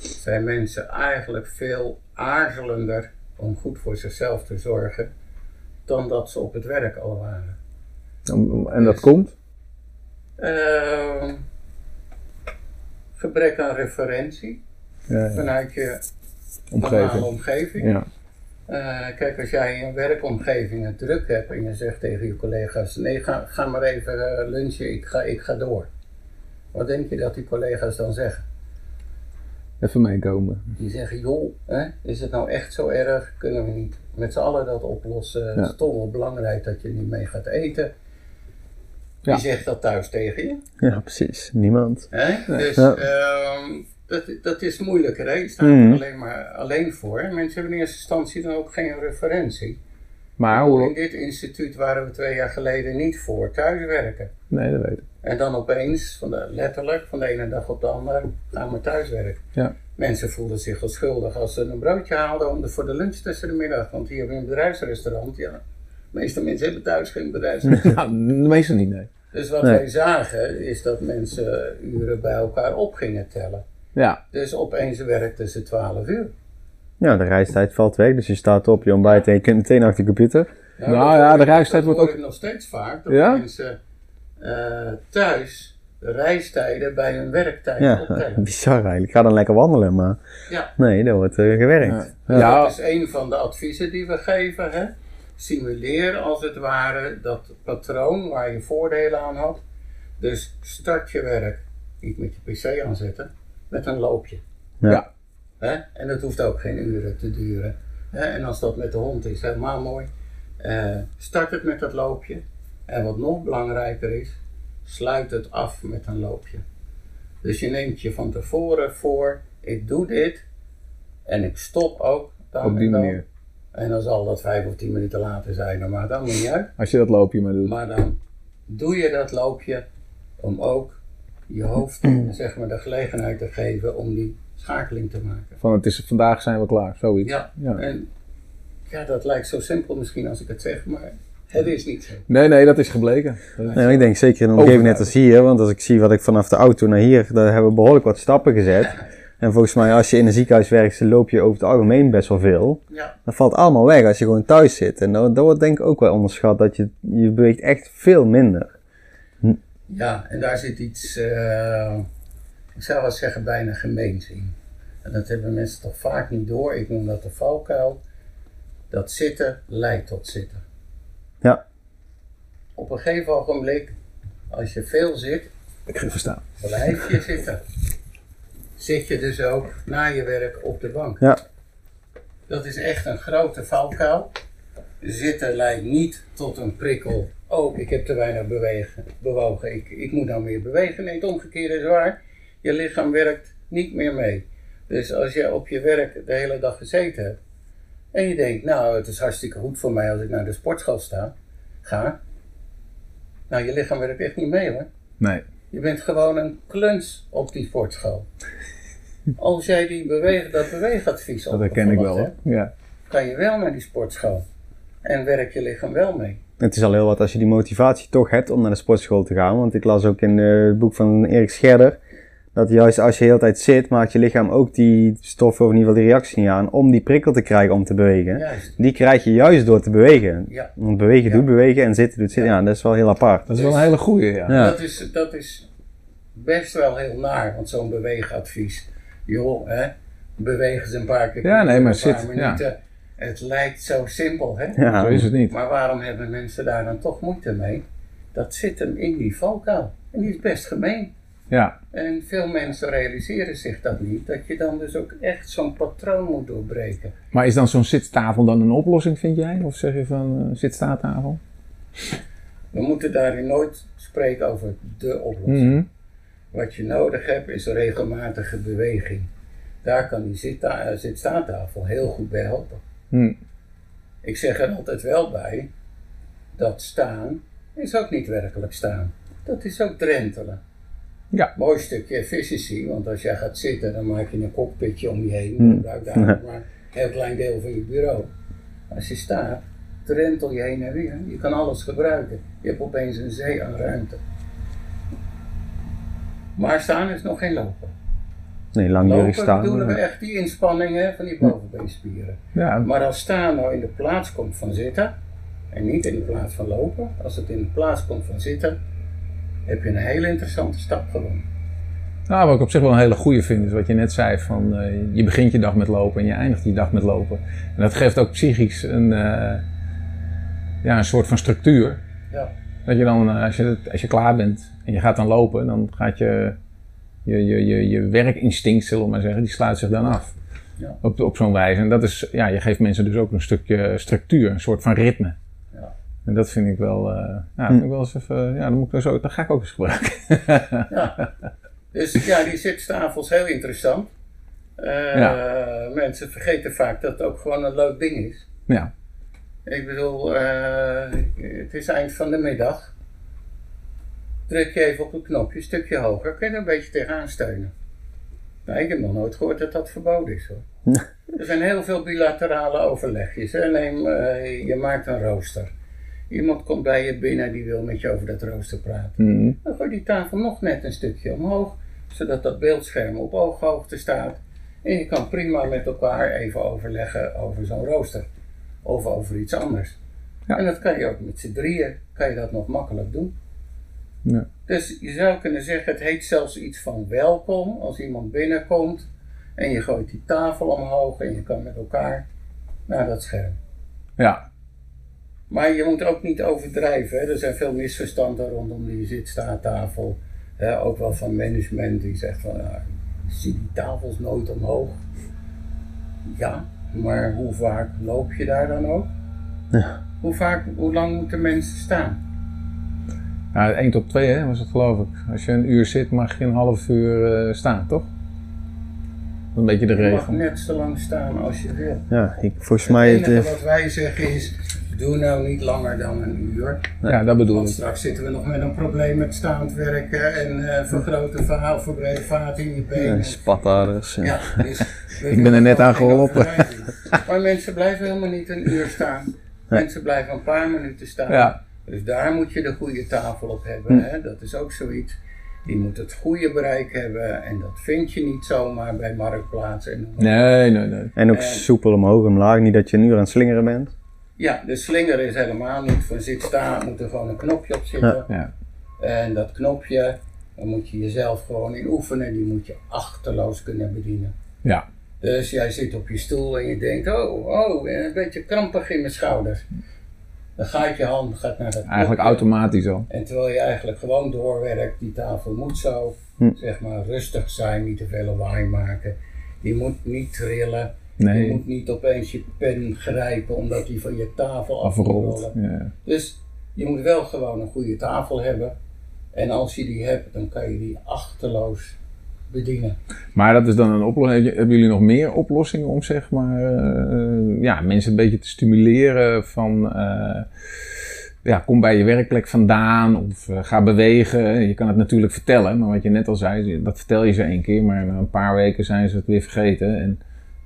zijn mensen eigenlijk veel aarzelender om goed voor zichzelf te zorgen dan dat ze op het werk al waren. En dat dus, komt? Ehm, gebrek aan referentie ja, ja. vanuit je omgeving. omgeving. Ja. Uh, kijk, als jij in je werkomgeving het druk hebt en je zegt tegen je collega's: nee, ga, ga maar even uh, lunchen, ik ga, ik ga door. Wat denk je dat die collega's dan zeggen? Even meekomen. Die zeggen: joh, hè, is het nou echt zo erg? Kunnen we niet met z'n allen dat oplossen? Het is toch wel belangrijk dat je niet mee gaat eten. Wie zegt dat thuis tegen je? Ja, precies. Niemand. Hè? Dus ehm, dat, dat is moeilijker. Hè? Je staat er mhm. alleen maar alleen voor. Mensen hebben in eerste instantie dan ook geen referentie. Maar hoe... In dit instituut waren we twee jaar geleden niet voor thuiswerken. Nee, dat weet ik. En dan opeens, van de, letterlijk, van de ene dag op de andere, gaan we thuiswerken. Ja. Mensen voelden zich wel schuldig als ze een broodje haalden om de, voor de lunch tussen de middag. Want hier in een bedrijfsrestaurant, ja, de meeste mensen hebben thuis geen bedrijfsrestaurant. de meeste niet, nee. Dus wat wij zagen, is dat mensen uren bij elkaar op gingen tellen. Ja. Dus opeens werkten ze 12 uur. Ja, de reistijd valt weg, dus je staat op, je ontbijt en je kunt meteen achter de computer. Ja, nou ja, de reistijd wordt ook... nog steeds vaak, dat ja? mensen uh, thuis de reistijden bij hun werktijd ja, optellen. bizar eigenlijk. Ik ga dan lekker wandelen, maar ja. nee, dat wordt uh, gewerkt. Ja. ja. Dat is een van de adviezen die we geven. Hè? Simuleer als het ware dat patroon waar je voordelen aan had. Dus start je werk, niet met je pc aanzetten, met een loopje. Ja. Hè? En dat hoeft ook geen uren te duren. Hè? En als dat met de hond is, helemaal mooi. Uh, start het met dat loopje. En wat nog belangrijker is, sluit het af met een loopje. Dus je neemt je van tevoren voor, ik doe dit en ik stop ook. Dan Op die manier. En dan zal dat vijf of tien minuten later zijn, maar dan niet uit. Als je dat loopje maar doet. Maar dan doe je dat loopje om ook je hoofd zeg maar, de gelegenheid te geven om die schakeling te maken. Van het is, vandaag zijn we klaar, zoiets. Ja, ja. en ja, dat lijkt zo simpel misschien als ik het zeg, maar het is niet zo. Nee, nee, dat is gebleken. nee, ik denk zeker in een omgeving net als hier, want als ik zie wat ik vanaf de auto naar hier, daar hebben we behoorlijk wat stappen gezet. En volgens mij, als je in een ziekenhuis werkt, loop je over het algemeen best wel veel. Ja. Dat valt allemaal weg als je gewoon thuis zit. En dat, dat wordt denk ik ook wel onderschat, dat je, je beweegt echt veel minder. Ja, en daar zit iets, uh, ik zou wel zeggen, bijna gemeens in. En dat hebben mensen toch vaak niet door. Ik noem dat de valkuil. Dat zitten leidt tot zitten. Ja. Op een gegeven ogenblik, als je veel zit, ik ga verstaan. Blijf je zitten. Zit je dus ook na je werk op de bank. Ja. Dat is echt een grote valkuil. Zitten leidt niet tot een prikkel. Oh, ik heb te weinig bewegen, bewogen. Ik, ik moet nou meer bewegen. Nee, het omgekeerde is waar. Je lichaam werkt niet meer mee. Dus als je op je werk de hele dag gezeten hebt. En je denkt, nou, het is hartstikke goed voor mij als ik naar de sportschool sta, ga. Nou, je lichaam werkt echt niet mee hoor. Nee. Je bent gewoon een kluns op die sportschool. Als jij die beweeg, dat beweegadvies op. Dat ken ik wel hoor. Ja. Kan je wel naar die sportschool. En werkt je lichaam wel mee. Het is al heel wat als je die motivatie toch hebt om naar de sportschool te gaan. Want ik las ook in het boek van Erik Scherder dat juist als je de hele tijd zit, maakt je lichaam ook die stoffen of in ieder geval die reactie niet aan om die prikkel te krijgen om te bewegen. Juist. Die krijg je juist door te bewegen. Ja. Want bewegen doet bewegen en zitten doet zitten. Ja. dat is wel heel apart. Dat is wel een hele goede, ja. Dat, is, dat is best wel heel naar, want zo'n beweegadvies. Joh, hè, bewegen ze een paar keer. Ja, nee, maar zit. Minuten. Het lijkt zo simpel, hè? Ja, zo is het niet. Maar waarom hebben mensen daar dan toch moeite mee? Dat zit hem in die valkuil. En die is best gemeen. Ja. En veel mensen realiseren zich dat niet, dat je dan dus ook echt zo'n patroon moet doorbreken. Maar is dan zo'n zittafel dan een oplossing, vind jij? Of zeg je van uh, zitstaattafel? We moeten daarin nooit spreken over de oplossing. Mhm. Wat je nodig hebt is regelmatige beweging. Daar kan die zitta eh, zitstaattafel heel goed bij helpen. Mhm. Ik zeg er altijd wel bij, dat staan is ook niet werkelijk staan. Dat is ook drentelen. Ja. Mooi stukje efficiëntie, want als jij gaat zitten, dan maak je een cockpitje om je heen. Dan gebruik daar maar een heel klein deel van je bureau. Als je staat, drentel je heen en weer. Je kan alles gebruiken. Je hebt opeens een zee aan ruimte. Maar staan is nog geen lopen. Nee, Lopen staan. doen we echt die inspanningen van die bovenbeenspieren. Ja, Maar als staan nou in de plaats komt van zitten, en niet in de plaats van lopen, als het in de plaats komt van zitten, heb je een hele interessante stap gewonnen. Nou, wat ik op zich wel een hele goede vind, is wat je net zei: van eh, je begint je dag met lopen en je eindigt je dag met lopen. En dat geeft ook psychisch een, eh, ja, een soort van structuur. Ja. Dat je dan, eh, als je, als je klaar bent en je gaat dan lopen, dan gaat je, je, je, je, je werkinstinct, zullen we maar zeggen, die sluit zich dan af. Ja. Op, op zo'n wijze. En dat is, ja, je geeft mensen dus ook een stukje structuur, een soort van ritme. Ja. En dat vind ik wel, eh, ja, vind ik wel eens even, ja, dan moet ik ook, dat ga ik ook eens gebruiken. Ja. Dus ja, die zittafel is heel interessant. Eh, Mensen vergeten vaak dat het ook gewoon een leuk ding is. ja. Ik bedoel, eh, het is eind van de middag. Druk je even op een knopje, een stukje hoger, kun je er een beetje tegenaan steunen. Nou, ik heb nog nooit gehoord dat dat verboden is hoor. Er zijn heel veel bilaterale overlegjes. Hè. Neem, eh, je maakt een rooster. Iemand komt bij je binnen die wil met je over dat rooster praten. Mhm. Dan gooi die tafel nog net een stukje omhoog, zodat dat beeldscherm op ooghoogte staat. En je kan prima met elkaar even overleggen over zo'n rooster. Of over iets anders. Ja. En dat kan je ook met z'n drieën, kan je dat nog makkelijk doen. Ja. Dus je zou kunnen zeggen, het heet zelfs iets van welkom als iemand binnenkomt. En je gooit die tafel omhoog en je kan met elkaar naar dat scherm. ja. Maar je moet ook niet overdrijven. Hè. Er zijn veel misverstanden rondom die zitstaattafel. Hè, ook wel van management die zegt van, ja, ik zie die tafels nooit omhoog. Ja, maar hoe vaak loop je daar dan ook? Ja. Hoe vaak, hoe lang moeten mensen staan? Ja, 1 tot 2 hè, was het geloof ik. Als je een uur zit, mag je een half uur eh, staan, toch? Een beetje de Je mag regel. net zo lang staan als je wil. Ja, ik, volgens Het mij... enige Het, eh, wat wij zeggen is, doe nou niet langer dan een uur. Ja, dat bedoel Want ik. straks zitten we nog met een probleem met staand werken en eh vergrote verhaal, verbrede vaten in je benen. eh, spataders. Ja. Ja, dus Ik ben er net aan geholpen. Maar mensen blijven helemaal niet een uur staan. Mensen blijven een paar minuten staan. Ja. Dus daar moet je de goede tafel op hebben. Hè? Dat is ook zoiets. Die moet het goede bereik hebben. En dat vind je niet zomaar bij marktplaatsen. En. Nee, nee, nee. En ook En- soepel omhoog en omlaag. Niet dat je een uur aan het slingeren bent. Ja, de slinger is helemaal niet. Voor zit staan moet er gewoon een knopje op zitten. Ja. En dat knopje, daar moet je jezelf gewoon in oefenen. Die moet je achterloos kunnen bedienen. Ja. Dus jij zit op je stoel en je denkt, oh, oh, een beetje krampig in mijn schouders. Dan gaat je hand gaat naar dat Eigenlijk knopje. automatisch al. En terwijl je eigenlijk gewoon doorwerkt, die tafel moet zo, Hm. zeg maar, rustig zijn, niet te veel lawaai maken. Die moet niet trillen. Je moet niet opeens je pen grijpen omdat die van je tafel af moet afgerold. rollen. Ja. Dus je moet wel gewoon een goede tafel hebben. En als je die hebt, dan kan je die achterloos bedienen. Maar dat is dan een oplossing. Hebben jullie nog meer oplossingen om zeg maar, eh, ja, mensen een beetje te stimuleren van eh, ja, kom bij je werkplek vandaan of eh, ga bewegen. Je kan het natuurlijk vertellen, maar wat je net al zei, dat vertel je ze één keer, maar na een paar weken zijn ze het weer vergeten. En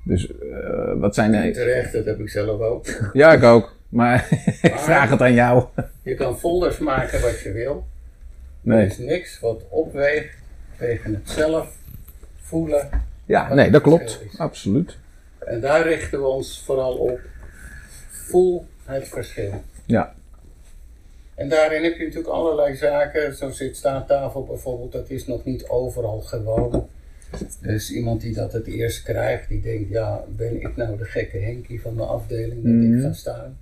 dus eh, wat zijn de... terecht, dat heb ik zelf ook. Ja, ik ook. Maar ik vraag het aan jou. Je kan folders maken wat je wil. Er Nee. is niks wat opweegt tegen het zelf voelen. Ja, nee, dat klopt. Absoluut. En daar richten we ons vooral op. Voel het verschil. Ja. En daarin heb je natuurlijk allerlei zaken. Zo zit staattafel bijvoorbeeld, dat is nog niet overal gewoon. Dus iemand die dat het eerst krijgt, die denkt, ja, ben ik nou de gekke Henkie van de afdeling dat Mhm. ik ga staan?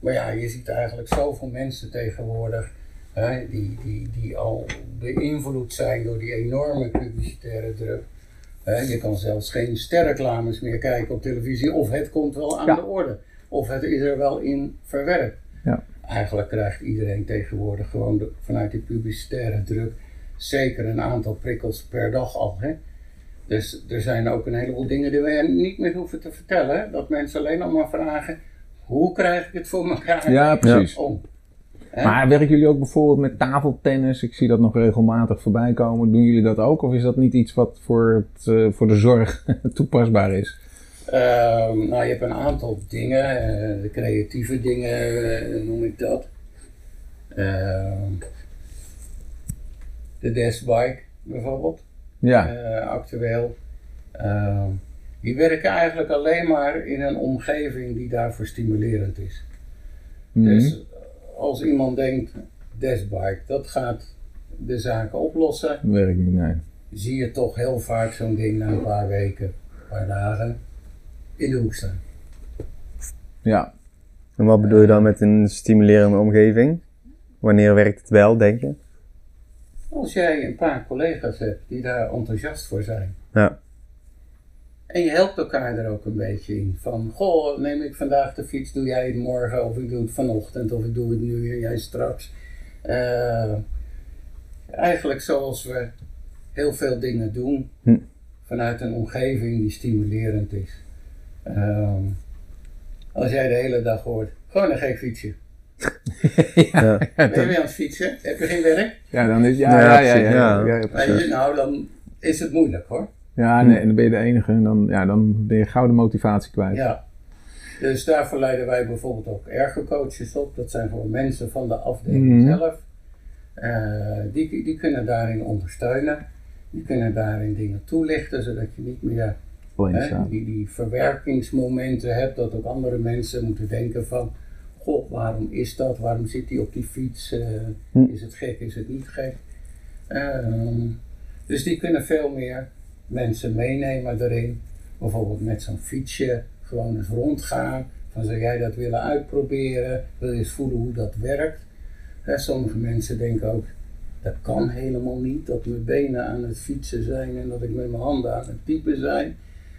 Maar ja, je ziet eigenlijk zoveel mensen tegenwoordig, hè, die, die, die al beïnvloed zijn door die enorme publicitaire druk. Hè, je kan zelfs geen sterreclames meer kijken op televisie, of het komt wel aan Ja. de orde. Of het is er wel in verwerkt. Ja. Eigenlijk krijgt iedereen tegenwoordig gewoon de- vanuit die publicitaire druk zeker een aantal prikkels per dag al. Hè? Dus er zijn ook een heleboel dingen die we niet meer hoeven te vertellen. Dat mensen alleen nog maar vragen, hoe krijg ik het voor elkaar Ja, precies. om? Maar werken jullie ook bijvoorbeeld met tafeltennis? Ik zie dat nog regelmatig voorbij komen. Doen jullie dat ook? Of is dat niet iets wat voor, het, eh, voor de zorg toepasbaar is? Ehm, nou, je hebt een aantal dingen, eh, de creatieve dingen eh, noem ik dat. Ehm, de deskbike bijvoorbeeld, Ja, eh, actueel. Ehm, die werken eigenlijk alleen maar in een omgeving die daarvoor stimulerend is. Mhm. Dus als iemand denkt, deskbike, dat gaat de zaken oplossen, werkt niet, nee. zie je toch heel vaak zo'n ding na een paar weken, een paar dagen in de hoek staan. Ja, En wat bedoel je dan met een stimulerende omgeving? Wanneer werkt het wel, denk je? Als jij een paar collega's hebt die daar enthousiast voor zijn. Ja. En je helpt elkaar er ook een beetje in. Van, goh, neem ik vandaag de fiets, doe jij het morgen, of ik doe het vanochtend, of ik doe het nu en jij straks. Eh, eigenlijk zoals we heel veel dingen doen, Hm. vanuit een omgeving die stimulerend is. Ehm, als jij de hele dag hoort, gewoon een gek fietsje. Ja. Ben je weer aan het fietsen? Heb je geen werk? ja dan is Ja, ja, ja, ja, ja, je, nou, dan is het moeilijk hoor. Ja, nee, en dan ben je de enige en dan, ja, dan ben je gauw de motivatie kwijt. Ja. Dus daarvoor leiden wij bijvoorbeeld ook ergocoaches op. Dat zijn gewoon mensen van de afdeling Mhm. zelf. Eh, die, die kunnen daarin ondersteunen. Die kunnen daarin dingen toelichten, zodat je niet meer hè, die, die verwerkingsmomenten hebt. Dat ook andere mensen moeten denken van... Goh, waarom is dat? Waarom zit hij op die fiets? Eh, Hm. Is het gek? Is het niet gek? Ehm, dus die kunnen veel meer mensen meenemen erin. Bijvoorbeeld met zo'n fietsje gewoon eens rondgaan. Van zou jij dat willen uitproberen? Wil je eens voelen hoe dat werkt? Hè, sommige mensen denken ook, dat kan helemaal niet. Dat mijn benen aan het fietsen zijn en dat ik met mijn handen aan het typen zijn.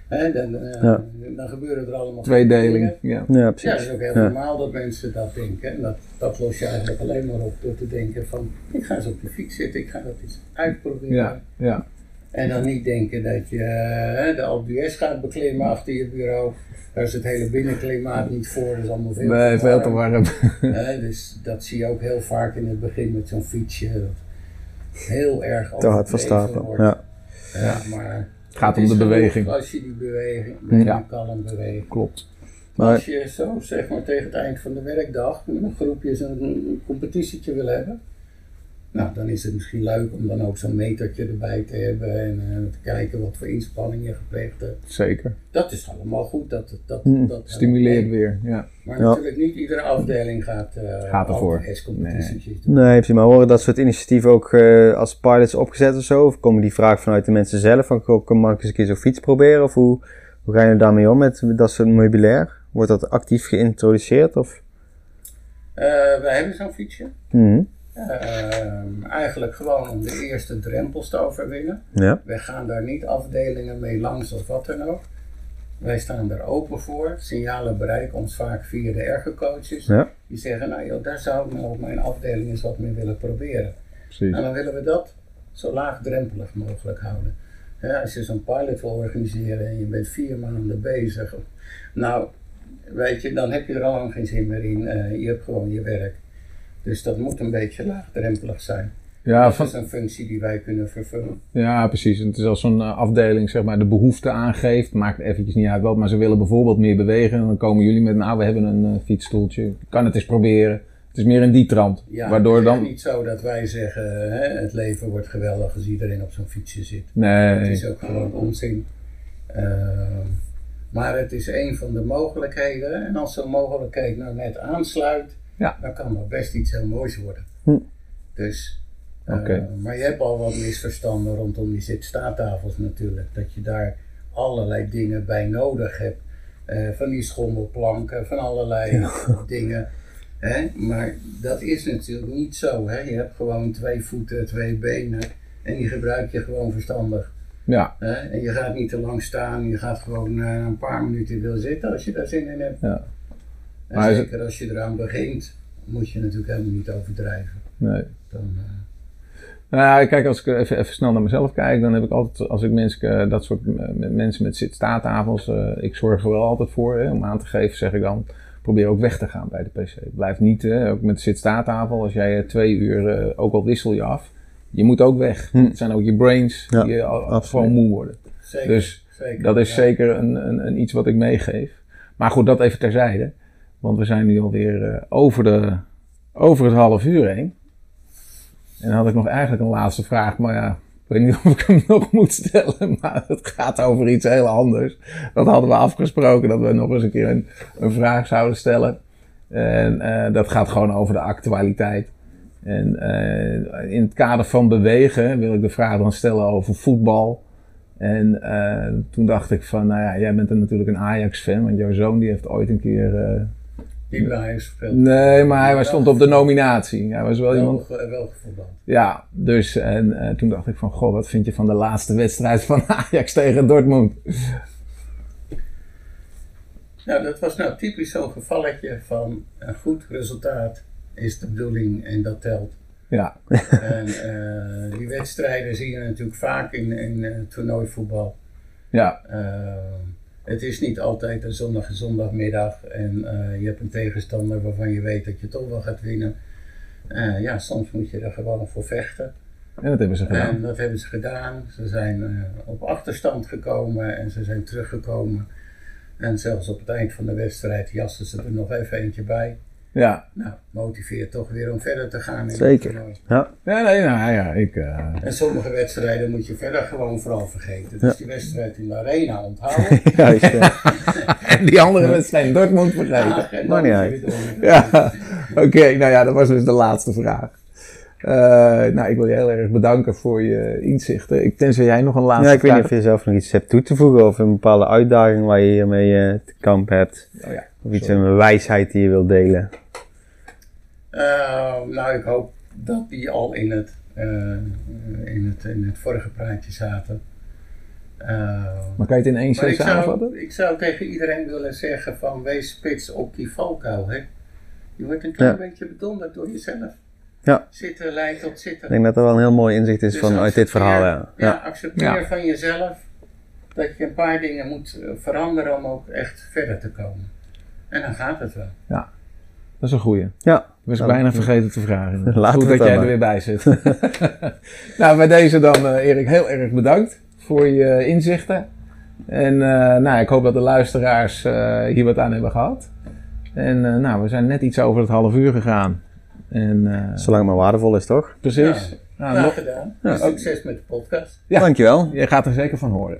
Hè, dan, eh, Ja. dan gebeuren er allemaal Tweedeling, dingen. ja. Ja, Ja, het precies. is ook heel Ja. normaal dat mensen dat denken. En dat, dat los je eigenlijk alleen maar op door te denken van, ik ga eens op de fiets zitten, ik ga dat eens uitproberen. Ja, ja. En dan niet denken dat je de Alpe gaat beklimmen achter je bureau. Daar is het hele binnenklimaat niet voor, dat is allemaal veel Nee, te veel te warm. warm. Hè, dus dat zie je ook heel vaak in het begin met zo'n fietsje. Dat heel erg Te hard van overdreven stapel. wordt. Ja. Ja, maar Het gaat om de beweging. Als je die beweging, Ja. kalm beweegt. Klopt. Maar- Als je zo zeg maar tegen het eind van de werkdag met een groepje zo'n een competitietje wil hebben. Nou, dan is het misschien leuk om dan ook zo'n metertje erbij te hebben en eh, te kijken wat voor inspanning je gepleegd hebt. Zeker. Dat is allemaal goed, dat, dat, Mm, dat Stimuleert weer. Ja. Maar Ja. natuurlijk niet iedere afdeling gaat, eh Gaat ervoor. competitietjes doen. Nee, precies. Maar horen dat soort initiatieven ook eh, als pilots opgezet of zo? Of komen die vraag vanuit de mensen zelf van, ik eens een keer zo'n fiets proberen? Of hoe, hoe ga je daarmee om met dat soort meubilair? Wordt dat actief geïntroduceerd? Of? Wij hebben zo'n fietsje. Mhm. Ehm, eigenlijk gewoon om de eerste drempels te overwinnen. Ja. Wij gaan daar niet afdelingen mee langs of wat dan ook. Wij staan er open voor. Signalen bereiken ons vaak via de ergocoaches. Ja. Die zeggen, nou joh, daar zou ik nou op mijn afdeling eens wat mee willen proberen. Precies. En dan willen we dat zo laagdrempelig mogelijk houden. Als je zo'n pilot wil organiseren en je bent vier maanden bezig. Nou, weet je, dan heb je er al lang geen zin meer in. Eh, je hebt gewoon je werk. Dus dat moet een beetje laagdrempelig zijn. Ja, dat van, is een functie die wij kunnen vervullen. ja, precies. En Het is als zo'n eh, afdeling zeg maar, de behoefte aangeeft. Maakt eventjes niet uit wat, maar ze willen bijvoorbeeld meer bewegen. En dan komen jullie met, nou, we hebben een eh, fietsstoeltje. Kan het eens proberen. Het is meer in die trant. Ja, Waardoor het is dan... niet zo dat wij zeggen, hè, het leven wordt geweldig als iedereen op zo'n fietsje zit. Het Nee. is ook gewoon onzin. Ehm, maar het is een van de mogelijkheden. En als zo'n mogelijkheid nou net aansluit, Ja. dan kan dat best iets heel moois worden. Hm. Dus, eh, maar je hebt al wat misverstanden rondom die zit-staattafels natuurlijk. Dat je daar allerlei dingen bij nodig hebt. Eh, van die schommelplanken, van allerlei dingen. Hè? Maar dat is natuurlijk niet zo. Hè? Je hebt gewoon twee voeten, twee benen. En die gebruik je gewoon verstandig. Ja, Hè? En je gaat niet te lang staan, je gaat gewoon eh, een paar minuten wil zitten als je daar zin in hebt. ja. En Maar zeker als je eraan begint, moet je natuurlijk helemaal niet overdrijven. Nee. Dan, eh, Nou ja, kijk, als ik even, even snel naar mezelf kijk, dan heb ik altijd, als ik mensen, eh, dat soort eh, mensen met zit-staattafels, eh, ik zorg er wel altijd voor, hè, om aan te geven, zeg ik dan, probeer ook weg te gaan bij de PC. Blijf niet, eh, ook met de zit-staattafel, als jij twee uur, eh, ook al wissel je af, je moet ook weg. Hm. Het zijn ook je brains Ja, die al- gewoon moe worden. zeker, Dus Zeker, dat is ja. zeker een, een, een iets wat ik meegeef. Maar goed, dat even terzijde. Want we zijn nu alweer eh over, de, over het half uur heen. En dan had ik nog eigenlijk een laatste vraag. Maar ja, ik weet niet of ik hem nog moet stellen. Maar het gaat over iets heel anders. Dat hadden we afgesproken. Dat we nog eens een keer een, vraag zouden stellen. En eh, dat gaat gewoon over de actualiteit. En eh, in het kader van bewegen wil ik de vraag dan stellen over voetbal. En toen dacht ik van, nou ja, jij bent dan natuurlijk een Ajax-fan, want jouw zoon die heeft ooit een keer... Die speelt. nee, maar hij stond op de nominatie. Hij was wel iemand... Wel. Ja, dus en eh, toen dacht ik van, goh, wat vind je van de laatste wedstrijd van Ajax tegen Dortmund? Nou, dat was nou typisch zo'n gevalletje van een goed resultaat is de bedoeling en dat telt. Ja, En eh, die wedstrijden zie je natuurlijk vaak in, in eh, toernooivoetbal. ja, Eh, het is niet altijd een zondag en zondagmiddag en eh, je hebt een tegenstander waarvan je weet dat je toch wel gaat winnen. Eh, ja, soms moet je er gewoon voor vechten. en dat hebben ze gedaan. En dat hebben ze gedaan. Ze zijn eh, op achterstand gekomen en ze zijn teruggekomen. En zelfs op het eind van de wedstrijd jassen ze er nog even eentje bij. Ja, Nou, motiveert toch weer om verder te gaan. In Zeker. Ja, ja nee, nou ja, ik... eh, En sommige wedstrijden moet je verder gewoon vooral vergeten. Dus die wedstrijd in de arena onthouden. juist. ja. en die andere wedstrijd in Dortmund vergeten. Ja, en Maakt dan niet de- Ja, oké. nou ja, dat was dus de laatste vraag. Eh, nou, ik wil je heel erg bedanken voor je inzichten. Ik, tenzij jij nog een laatste ja, ik weet vraag niet of je zelf nog iets hebt toe te voegen of een bepaalde uitdaging waar je hiermee eh, te kamp hebt. hebt. Oh ja, Of iets, sorry. een wijsheid die je wilt delen. Eh, nou, ik hoop dat die al in het, eh, in het, in het vorige praatje zaten. Eh, Maar kan je het in één zin ik samenvatten? zou, ik zou tegen iedereen willen zeggen van wees spits op die valkuil. Hè? Je wordt een klein Ja. beetje bedonderd door jezelf. Ja. Zitten leidt tot zitten. Ik denk dat er wel een heel mooi inzicht is Dus van uit dit verhaal. Ja. Ja, Ja. accepteer Ja. van jezelf dat je een paar dingen moet veranderen om ook echt verder te komen. En dan gaat het wel. Dat is een goeie. ja. Was ik Nou, bijna vergeten te vragen. Laten Goed dat jij er weer bij zit. nou, bij deze dan, eh, Erik, heel erg bedankt voor je inzichten. En eh, nou, ik hoop dat de luisteraars eh, hier wat aan hebben gehad. En eh, nou, we zijn net iets over het half uur gegaan. En, eh, Zolang het maar waardevol is, toch? precies. Nou, Graag nog- gedaan. Ja. Succes met de podcast. Ja. Dankjewel. jij gaat er zeker van horen.